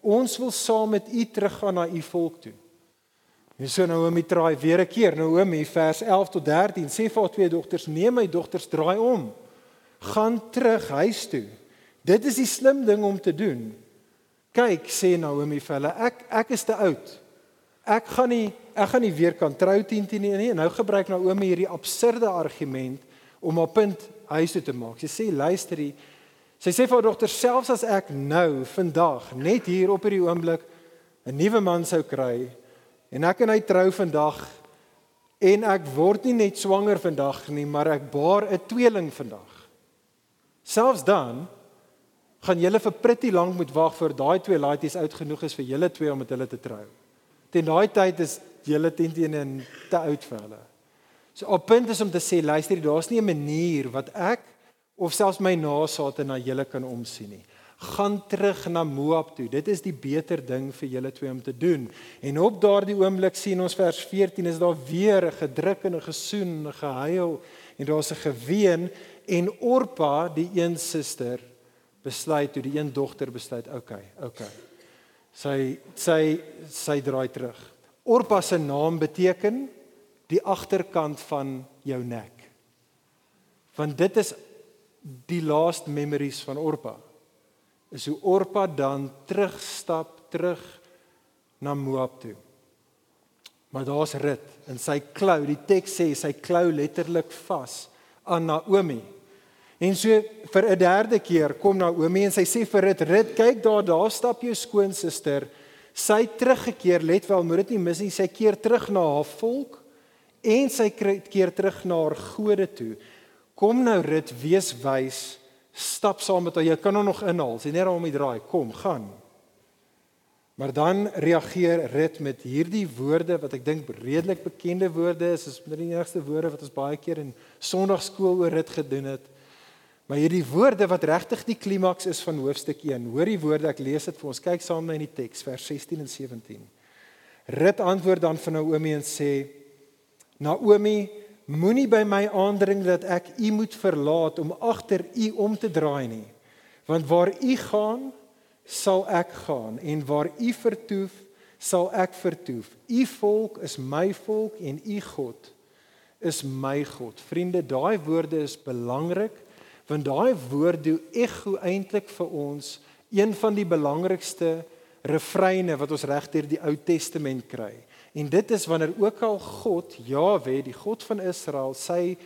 ons wil saam met u teruggaan na u volk toe." En so Naomi draai weer 'n keer. Naomi vers 11 tot 13 sê vir haar twee dogters: "Nee, my dogters, draai om." gaan terug huis toe. Dit is die slim ding om te doen. Kyk, sê Naomi vir hulle, ek ek is te oud. Ek gaan nie ek gaan nie weer kan trou 10 10 nie. Nou gebruik Naomi hierdie absurde argument om haar punt huis toe te maak. Sy sê luister hier. Sy sê vir haar dogter selfs as ek nou vandag net hier op hierdie oomblik 'n nuwe man sou kry en ek en hy trou vandag en ek word nie net swanger vandag nie, maar ek baar 'n tweeling vandag. Selfs dan gaan julle vir pretty lank moet wag voor daai twee laities oud genoeg is vir julle twee om met hulle te trou. Teen daai tyd is julle teen teen en te oud vir hulle. So op punt is om te sê luister, daar's nie 'n manier wat ek of selfs my nageslagte na julle kan omsien nie. Gaan terug na Moab toe. Dit is die beter ding vir julle twee om te doen. En op daardie oomblik sien ons vers 14 is daar weer 'n gedruk en 'n gesoen en 'n gehuil en daar's 'n geween en Orpa, die een suster, besluit toe die een dogter besluit, okay, okay. Sy sy sy draai terug. Orpa se naam beteken die agterkant van jou nek. Want dit is die last memories van Orpa. Is hoe Orpa dan terugstap terug na Moab toe. Maar daar's rit en sy klou, die teks sê sy klou letterlik vas aan Naomi. En so vir 'n derde keer kom Naomi en sy sê vir Rut, "Rut, kyk daar, daar stap jou skoonsister. Sy teruggekeer, let wel, moet dit nie mis nie. Sy keer terug na haar volk en sy keer terug na haar gode toe. Kom nou Rut, wees wys, stap saam met haar. Jy kan haar nog inhaal. Sy net om die draai. Kom, gaan." Maar dan reageer Rut met hierdie woorde wat ek dink redelik bekende woorde is, is die enigste woorde wat ons baie keer in Sondagskool oor Rut gedoen het. Maar hierdie woorde wat regtig die klimaks is van hoofstuk 1. Hoor die woorde, ek lees dit vir ons. Kyk saam na in die teks vers 16 en 17. Rut antwoord dan vir Naomi en sê: Naomi, moenie by my aandring dat ek u moet verlaat om agter u om te draai nie. Want waar u gaan, sal ek gaan en waar u vertoef, sal ek vertoef. U volk is my volk en u God is my God. Vriende, daai woorde is belangrik want daai woord doen ekho eintlik vir ons een van die belangrikste refreine wat ons regdeur die Ou Testament kry. En dit is wanneer ook al God, Jahwe, die God van Israel, sy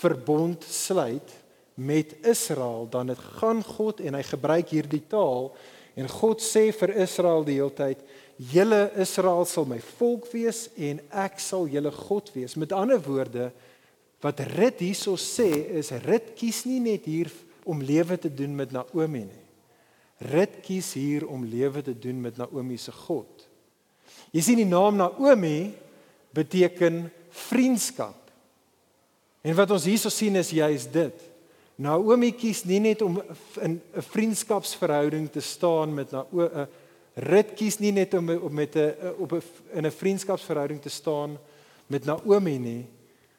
verbond sluit met Israel, dan dit gaan God en hy gebruik hierdie taal en God sê vir Israel die hele tyd, "Julle Israel sal my volk wees en ek sal julle God wees." Met ander woorde, wat Rut hierso sê is Rut kies nie net hier om lewe te doen met Naomi nie. Rut kies hier om lewe te doen met Naomi se God. Jy sien die naam Naomi beteken vriendskap. En wat ons hierso sien is juis dit. Naomi kies nie net om in 'n vriendskapsverhouding te staan met Naomi eh, Rut kies nie net om met 'n op 'n in 'n vriendskapsverhouding te staan met Naomi nie,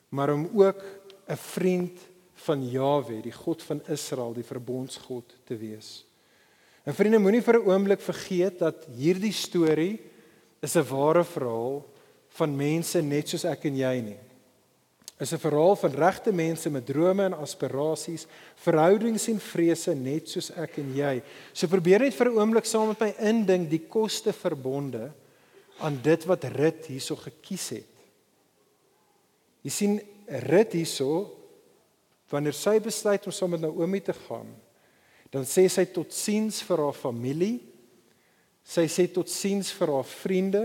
maar om ook 'n vriend van Jawe, die God van Israel, die verbondsgod te wees. En vriende, moenie vir 'n oomblik vergeet dat hierdie storie is 'n ware verhaal van mense net soos ek en jy nie. Is 'n verhaal van regte mense met drome en aspirasies, verhoudings en vrese net soos ek en jy. So probeer net vir 'n oomblik saam met my indink die koste verbonde aan dit wat Rut hierso gekies het. Jy sien Rut hierso wanneer sy besluit om saam met Naomi te gaan, dan sê sy totsiens vir haar familie. Sy sê totsiens vir haar vriende.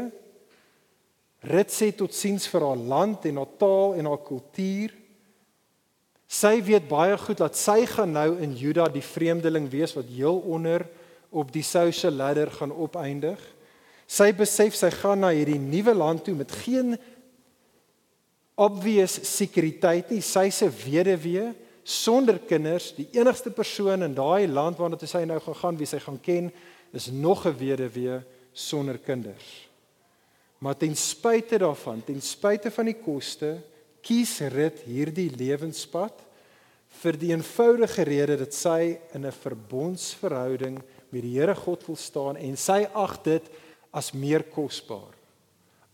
Rut sê totsiens vir haar land en haar taal en haar kultuur. Sy weet baie goed dat sy gaan nou in Juda die vreemdeling wees wat heel onder op die social ladder gaan opeindig. Sy besef sy gaan na hierdie nuwe land toe met geen obvious sekuriteit nie. Sy's 'n weduwee sonder kinders. Die enigste persoon in daai land waarna toe sy nou gegaan wie sy gaan ken, is nog 'n weduwee sonder kinders. Maar ten spyte daarvan, ten spyte van die koste, kies Rut hierdie lewenspad vir die eenvoudige rede dat sy in 'n verbondsverhouding met die Here God wil staan en sy ag dit as meer kosbaar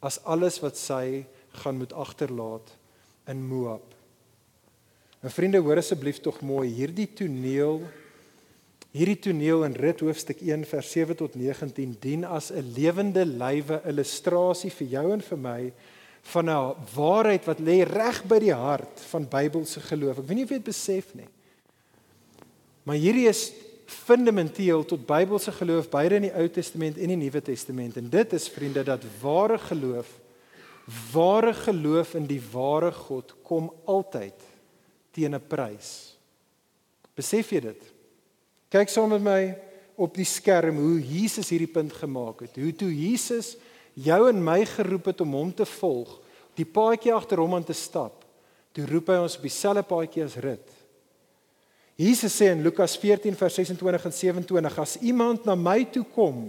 as alles wat sy gaan moet agterlaat in Moab. En vriende, hoor asseblief tog mooi hierdie toneel hierdie toneel in Rut hoofstuk 1 vers 7 tot 19 dien as 'n lewende lywe illustrasie vir jou en vir my van 'n waarheid wat lê reg by die hart van Bybelse geloof. Ek weet nie of jy dit besef nie. Maar hierdie is fundamenteel tot Bybelse geloof beide in die Ou Testament en die Nuwe Testament en dit is vriende dat ware geloof Ware geloof in die ware God kom altyd teen 'n prys. Besef jy dit? Kyk saam met my op die skerm hoe Jesus hierdie punt gemaak het. Hoe toe Jesus jou en my geroep het om hom te volg, die paadjie agter hom aan te stap. Toe roep hy ons op dieselfde paadjie as Rut. Jesus sê in Lukas 14 vers 26 en 27 as iemand na my toe kom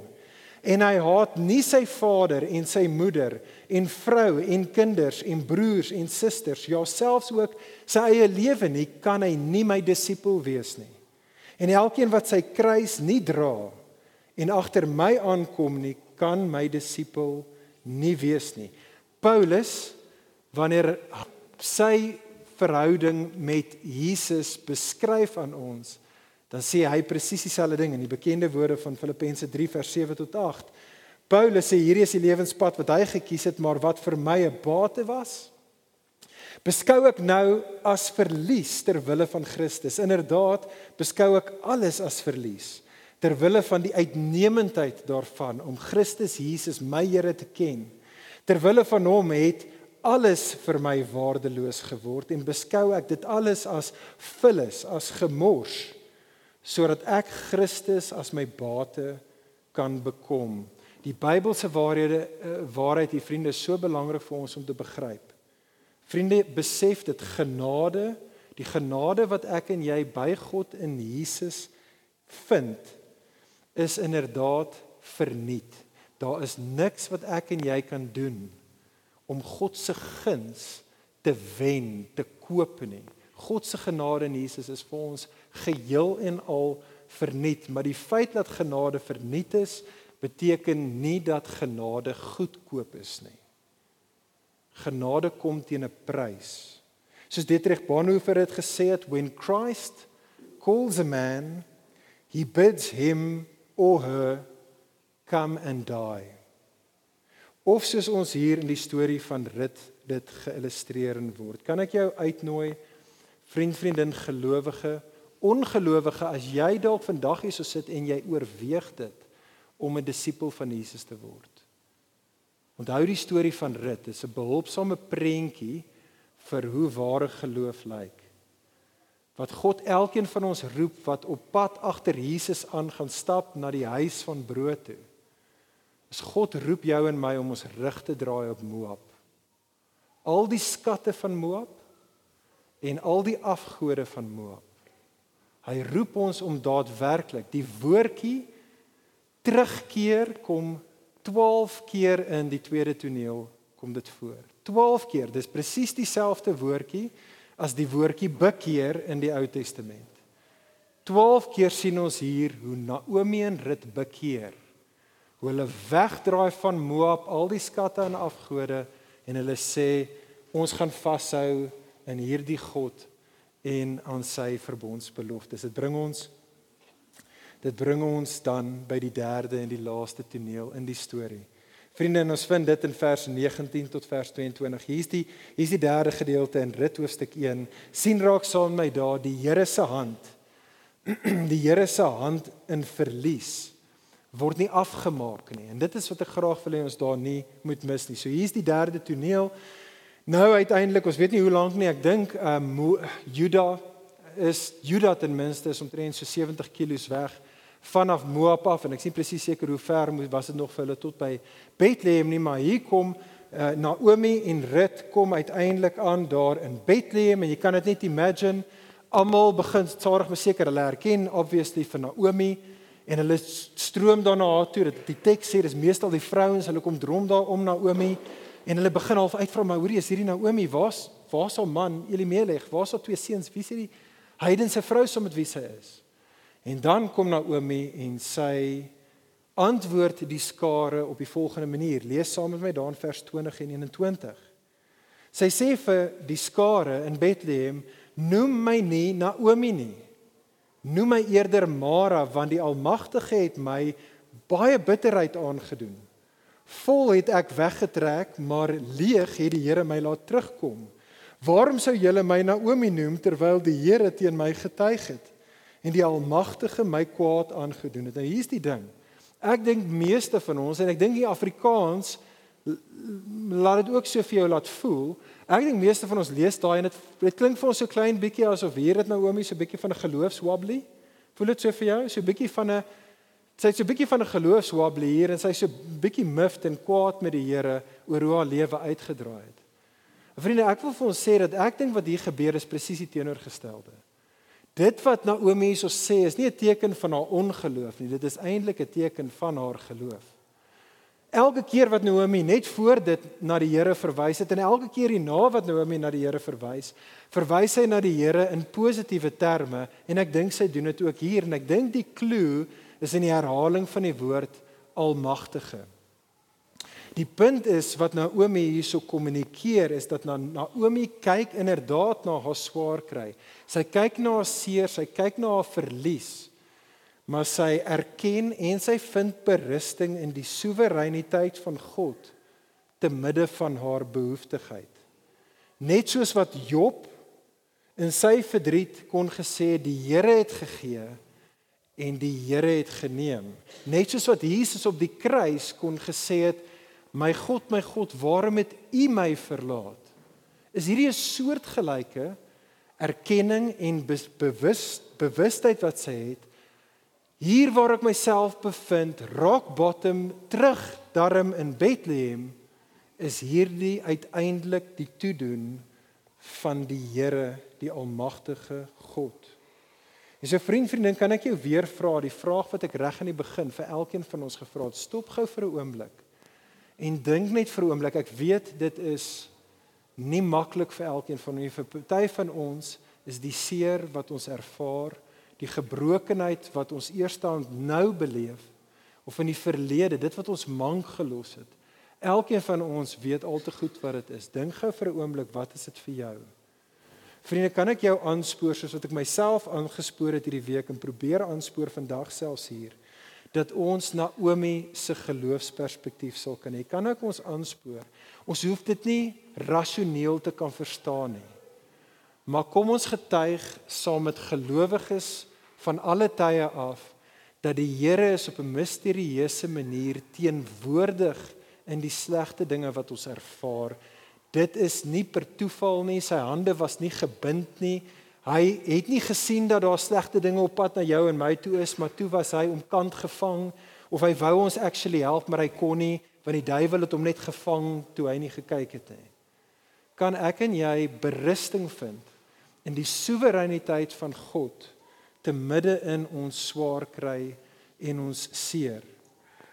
en hy haat nie sy vader en sy moeder en vrou en kinders en broers en susters ja selfs ook sy eie lewe nie kan hy nie my disipel wees nie. En elkeen wat sy kruis nie dra en agter my aankom nie kan my disipel nie wees nie. Paulus wanneer sy verhouding met Jesus beskryf aan ons dan sê hy presies dieselfde ding in die bekende woorde van Filippense 3 vers 7 tot 8. Paulus sê hierdie is die lewenspad wat hy gekies het, maar wat vir my 'n bate was, beskou ek nou as verlies ter wille van Christus. Inderdaad, beskou ek alles as verlies ter wille van die uitnemendheid daarvan om Christus Jesus my Here te ken. Ter wille van hom het alles vir my waardeloos geword en beskou ek dit alles as vullis, as gemors sodat ek Christus as my bate kan bekom. Die Bybelse waarhede eh, waarheid hier vriende is so belangrik vir ons om te begryp. Vriende, besef dit genade, die genade wat ek en jy by God in Jesus vind, is inderdaad verniet. Daar is niks wat ek en jy kan doen om God se guns te wen, te koop nie. God se genade in Jesus is vir ons geheel en al verniet, maar die feit dat genade verniet is, beteken nie dat genade goedkoop is nie. Genade kom teen 'n prys. Soos Dietrich Bonhoeffer het gesê het, when Christ calls a man, he bids him or her come and die. Of soos ons hier in die storie van Rut dit geillustreer word. Kan ek jou uitnooi vriend, vriendin, gelowige, ongelowige as jy dalk vandag hier so sit en jy oorweeg dit om 'n disipel van Jesus te word. Onthou die storie van Rut, dit is 'n behulpsame prentjie vir hoe ware geloof lyk. Wat God elkeen van ons roep wat op pad agter Jesus aan gaan stap na die huis van brood toe. Is God roep jou en my om ons rug te draai op Moab. Al die skatte van Moab en al die afgode van Moab. Hy roep ons om daadwerklik die woordjie terugkeer kom 12 keer in die tweede toneel kom dit voor. 12 keer. Dis presies dieselfde woordjie as die woordjie bekeer in die Ou Testament. 12 keer sien ons hier hoe Naomi en Rut bekeer. Hoe hulle wegdraai van Moab, al die skatte en afgode en hulle sê ons gaan vashou in hierdie God en aan sy verbondsbeloftes. Dit bring ons Dit bring ons dan by die derde en die laaste toneel in die storie. Vriende, ons vind dit in vers 19 tot vers 22. Hier's die hier's die derde gedeelte in Rit hoofstuk 1. sien raak saam met my daar die Here se hand. Die Here se hand in verlies word nie afgemaak nie. En dit is wat ek graag wil hê ons daar nie moet mis nie. So hier's die derde toneel. Nou uiteindelik, ons weet nie hoe lank nie, ek dink ehm um, Juda is Juda ten minste is omtrent so 70 km weg vanaf Moab af en ek sien presies seker hoe ver moet was dit nog vir hulle tot by Bethlehem nie maar hier kom uh, Naomi en Rut kom uiteindelik aan daar in Bethlehem en jy kan dit net imagine almal begin sorg maar seker hulle herken obviously vir Naomi en hulle stroom daarna haar toe dat die teks sê dis meestal die vrouens hulle kom drom daar om Naomi en hulle begin half uitvra maar hoorie is hierdie Naomi waar's waar's haar man Elimelech waar's haar twee seuns wie is hierdie heidense vrou saam met wie sy is En dan kom Naomi en sy antwoord die skare op die volgende manier. Lees saam met my daar in vers 20 en 21. Sy sê vir die skare in Bethlehem: "Noem my nie Naomi nie. Noem my eerder Mara, want die Almagtige het my baie bitterheid aangedoen. Vol het ek weggetrek, maar leeg het die Here my laat terugkom. Waarom sou julle my Naomi noem terwyl die Here teen my getuig het?" en die almagtige my kwaad aangedoen het. Nou hier's die ding. Ek dink meeste van ons en ek dink die Afrikaans laat dit ook so vir jou laat voel. Ek dink meeste van ons lees daai en dit dit klink vir ons so klein bietjie asof hier dit Naomi so bietjie van 'n geloofswabbly. Voel dit so vir jou? So 'n bietjie van 'n sy't so 'n bietjie van 'n geloofswabbly hier en sy's so bietjie miffed en kwaad met die Here oor hoe haar lewe uitgedraai het. Vriende, ek wil vir ons sê dat ek dink wat hier gebeur is presies die teenoorgestelde. Dit wat Naomi hierso sê is nie 'n teken van haar ongeloof nie, dit is eintlik 'n teken van haar geloof. Elke keer wat Naomi net voor dit na die Here verwys het en elke keer hierna wat Naomi na die Here verwys, verwys sy na die Here in positiewe terme en ek dink sy doen dit ook hier en ek dink die klou is in die herhaling van die woord almagtige. Die punt is wat Naomi hierso kommunikeer is dat Naomi kyk inderdaad na haar swaar kry. Sy kyk na haar seer, sy kyk na haar verlies. Maar sy erken en sy vind berusting in die soewereiniteit van God te midde van haar behoeftigheid. Net soos wat Job in sy verdriet kon gesê die Here het gegee en die Here het geneem. Net soos wat Jesus op die kruis kon gesê het My God, my God, waarom het U my verlaat? Is hierdie 'n soortgelyke erkenning en bewus bewustheid wat sy het? Hier waar ek myself bevind, rock bottom, terug darm in Bethlehem, is hierdie uiteindelik die toedoen van die Here, die almagtige God. En so vriend, vriendin, kan ek jou weer vra die vraag wat ek reg aan die begin vir elkeen van ons gevra het. Stop gou vir 'n oomblik. En dink net vir 'n oomblik. Ek weet dit is nie maklik vir elkeen van ons. Vir party van ons is die seer wat ons ervaar, die gebrokenheid wat ons eerstaan nou beleef of in die verlede, dit wat ons mank gelos het. Elkeen van ons weet al te goed wat dit is. Dink gou vir 'n oomblik, wat is dit vir jou? Vriende, kan ek jou aanspoor soos wat ek myself aangespoor het hierdie week en probeer aanspoor vandag selfs hier dat ons Naomi se geloofsperspektief sal kan hê. Kan ek ons aanspoor? Ons hoef dit nie rasioneel te kan verstaan nie. Maar kom ons getuig saam met gelowiges van alle tye af dat die Here is op 'n misterieuse manier teenwoordig in die slegte dinge wat ons ervaar. Dit is nie per toeval nie, sy hande was nie gebind nie. Hy het nie gesien dat daar slegte dinge op pad na jou en my toe is, maar toe was hy omkant gevang of hy wou ons actually help, maar hy kon nie want die duiwel het hom net gevang toe hy nie gekyk het nie. Kan ek en jy berusting vind in die soewereiniteit van God te midde in ons swaar kry en ons seer?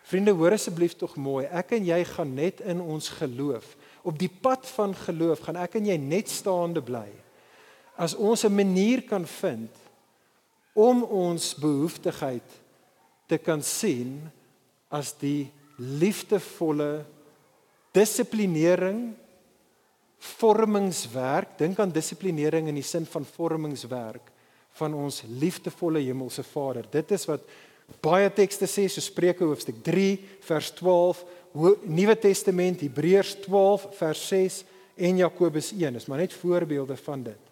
Vriende, hoor asseblief tog mooi. Ek en jy gaan net in ons geloof, op die pad van geloof, gaan ek en jy net staande bly. As ons 'n manier kan vind om ons behoeftigheid te kan sien as die liefdevolle dissiplinering vormingswerk, dink aan dissiplinering in die sin van vormingswerk van ons liefdevolle hemelse Vader. Dit is wat baie tekste sê so Spreuke hoofstuk 3 vers 12, Nuwe Testament Hebreërs 12 vers 6 en Jakobus 1. Dis maar net voorbeelde van dit.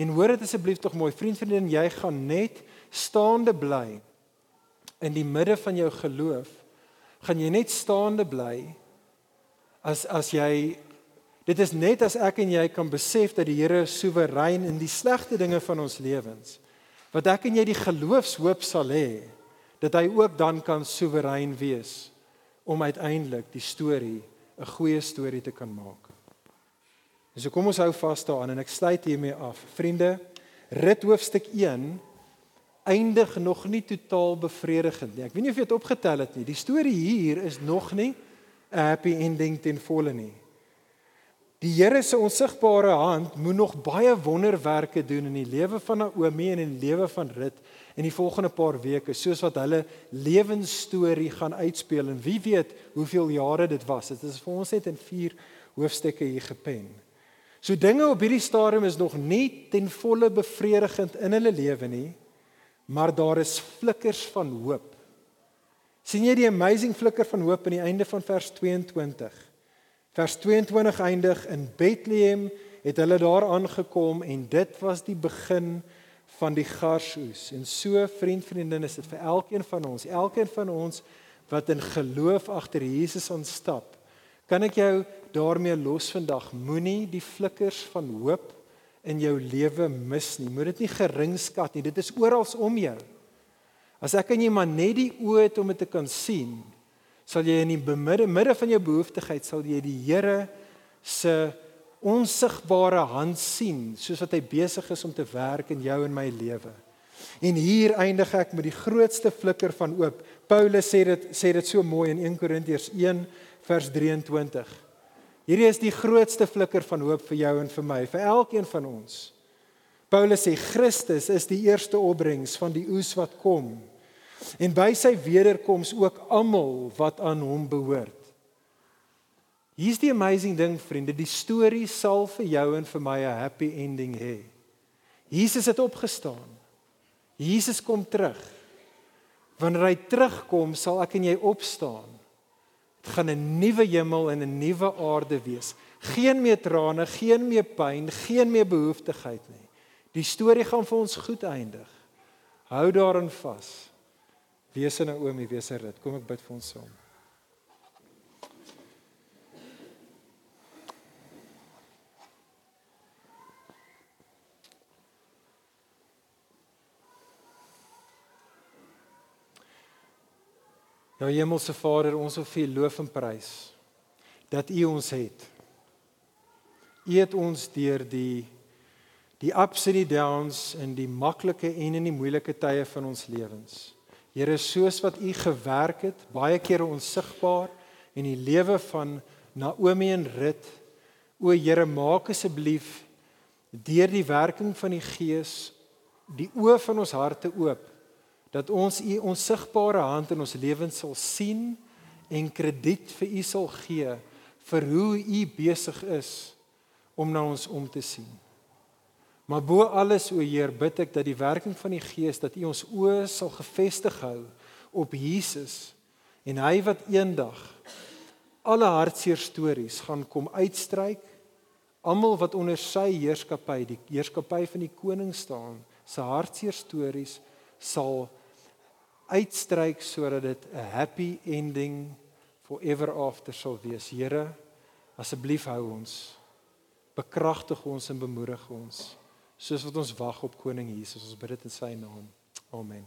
En hoor dit asseblief tog mooi, vriend vriendin, jy gaan net staande bly in die midde van jou geloof. Gaan jy net staande bly as as jy dit is net as ek en jy kan besef dat die Here soewerein in die slegte dinge van ons lewens. Wat ek en jy die geloofshoop sal hê dat hy ook dan kan soewerein wees om uiteindelik die storie 'n goeie storie te kan maak. En so kom ons hou vas daaraan en ek sluit hiermee af. Vriende, rit hoofstuk 1 eindig nog nie totaal bevredigend nie. Ek weet nie of jy dit opgetel het nie. Die storie hier is nog nie 'n happy ending ten volle nie. Die Here se onsigbare hand moet nog baie wonderwerke doen in die lewe van Naomi en in die lewe van Rut in die volgende paar weke soos wat hulle lewensstorie gaan uitspeel en wie weet hoeveel jare dit was. Dit is vir ons net in 4 hoofstukke hier gepen. So dinge op hierdie stadium is nog nie ten volle bevredigend in hulle lewe nie, maar daar is flikkers van hoop. sien jy die amazing flikker van hoop aan die einde van vers 22? Vers 22 eindig in Bethlehem het hulle daar aangekom en dit was die begin van die garsoes. En so vriend vriendin is dit vir elkeen van ons, elkeen van ons wat in geloof agter Jesus aanstap. Kan ek jou daarmee los vandag? Moenie die flikkers van hoop in jou lewe mis nie. Moet dit nie geringskat nie. Dit is oral om jou. As ek aan jy maar net die oë het om dit te kan sien, sal jy in die midde midde van jou behoeftigheid sal jy die Here se onsigbare hand sien soos wat hy besig is om te werk in jou en my lewe. En hier eindig ek met die grootste flikker van hoop. Paulus sê dit sê dit so mooi in 1 Korintiërs 1 vers 23. Hierdie is die grootste flikker van hoop vir jou en vir my, vir elkeen van ons. Paulus sê Christus is die eerste opbrengs van die oes wat kom. En by sy wederkoms ook almal wat aan hom behoort. Hier's die amazing ding vriende, die storie sal vir jou en vir my 'n happy ending hê. Jesus het opgestaan. Jesus kom terug. Wanneer hy terugkom, sal ek en jy opstaan. Dit gaan 'n nuwe hemel en 'n nuwe aarde wees. Geen meer trane, geen meer pyn, geen meer behoeftigheid nie. Die storie gaan vir ons goed eindig. Hou daarin vas. Wees in Naomi, wees in Rut. Kom ek bid vir ons saam. Ja Hemelse Vader, ons wil vir U loof en prys dat U ons het. U het ons deur die die ups en die downs in die maklike en in die moeilike tye van ons lewens. Here, soos wat U gewerk het, baie kere onsigbaar in die lewe van Naomi en Rut, o Here, maak asseblief deur die werking van die Gees die oë van ons harte oop dat ons U onsigbare hand in ons lewens sal sien en krediet vir U sal gee vir hoe U besig is om na ons om te sien. Maar bo alles o Heer, bid ek dat die werking van die Gees dat U ons oë sal gefestig hou op Jesus en hy wat eendag alle hartseer stories gaan kom uitstryk almal wat onder sy heerskappy die heerskappy van die koning staan se hartseer stories sal uitstryk sodat dit 'n happy ending forever after sal wees. Here, asseblief hou ons. Bekragtig ons en bemoedig ons soos wat ons wag op koning Jesus. Ons bid dit in sy naam. Amen.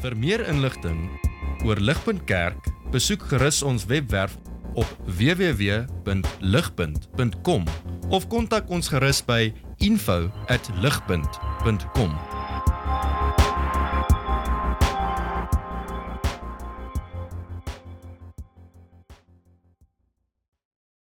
Vir meer inligting oor Ligpunt Kerk, besoek gerus ons webwerf op www.ligpunt.com of kontak ons gerus by info@ligpunt.com